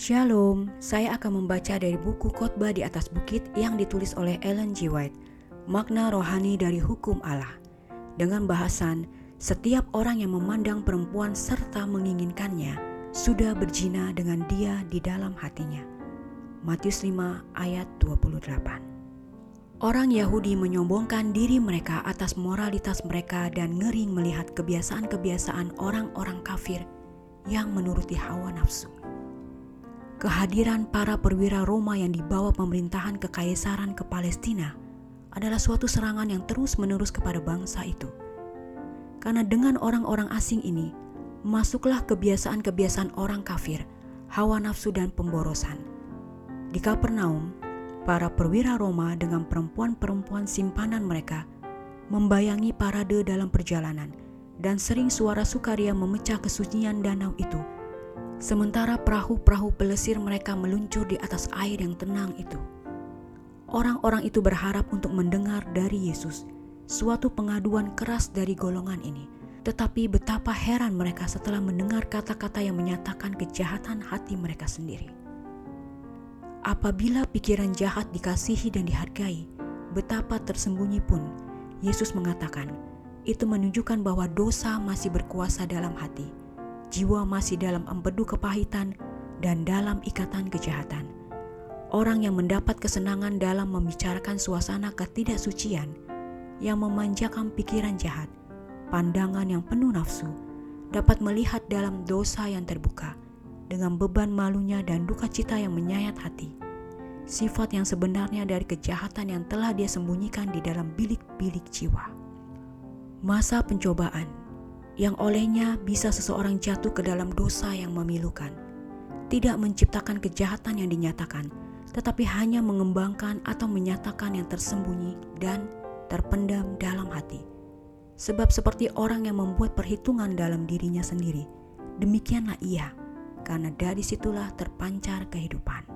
Shalom, saya akan membaca dari buku Khotbah di atas Bukit yang ditulis oleh Ellen G. White, Makna Rohani dari Hukum Allah, dengan bahasan setiap orang yang memandang perempuan serta menginginkannya sudah berzina dengan dia di dalam hatinya. Matius 5 ayat 28 Orang Yahudi menyombongkan diri mereka atas moralitas mereka dan ngering melihat kebiasaan-kebiasaan orang-orang kafir yang menuruti hawa nafsu. Kehadiran para perwira Roma yang dibawa pemerintahan kekaisaran ke Palestina adalah suatu serangan yang terus-menerus kepada bangsa itu. Karena dengan orang-orang asing ini, masuklah kebiasaan-kebiasaan orang kafir, hawa nafsu dan pemborosan. Di Kapernaum, para perwira Roma dengan perempuan-perempuan simpanan mereka membayangi parade dalam perjalanan dan sering suara sukaria memecah kesucian danau itu Sementara perahu-perahu pelesir mereka meluncur di atas air yang tenang itu. Orang-orang itu berharap untuk mendengar dari Yesus suatu pengaduan keras dari golongan ini. Tetapi betapa heran mereka setelah mendengar kata-kata yang menyatakan kejahatan hati mereka sendiri. Apabila pikiran jahat dikasihi dan dihargai, betapa tersembunyi pun Yesus mengatakan, itu menunjukkan bahwa dosa masih berkuasa dalam hati jiwa masih dalam empedu kepahitan dan dalam ikatan kejahatan. Orang yang mendapat kesenangan dalam membicarakan suasana ketidaksucian yang memanjakan pikiran jahat, pandangan yang penuh nafsu, dapat melihat dalam dosa yang terbuka dengan beban malunya dan duka cita yang menyayat hati. Sifat yang sebenarnya dari kejahatan yang telah dia sembunyikan di dalam bilik-bilik jiwa. Masa pencobaan yang olehnya bisa seseorang jatuh ke dalam dosa yang memilukan, tidak menciptakan kejahatan yang dinyatakan, tetapi hanya mengembangkan atau menyatakan yang tersembunyi dan terpendam dalam hati. Sebab seperti orang yang membuat perhitungan dalam dirinya sendiri, demikianlah ia, karena dari situlah terpancar kehidupan.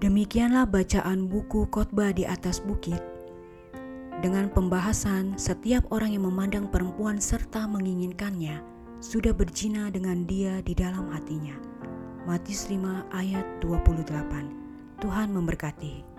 Demikianlah bacaan buku khotbah di atas bukit dengan pembahasan setiap orang yang memandang perempuan serta menginginkannya sudah berzina dengan dia di dalam hatinya. Matius 5 ayat 28. Tuhan memberkati.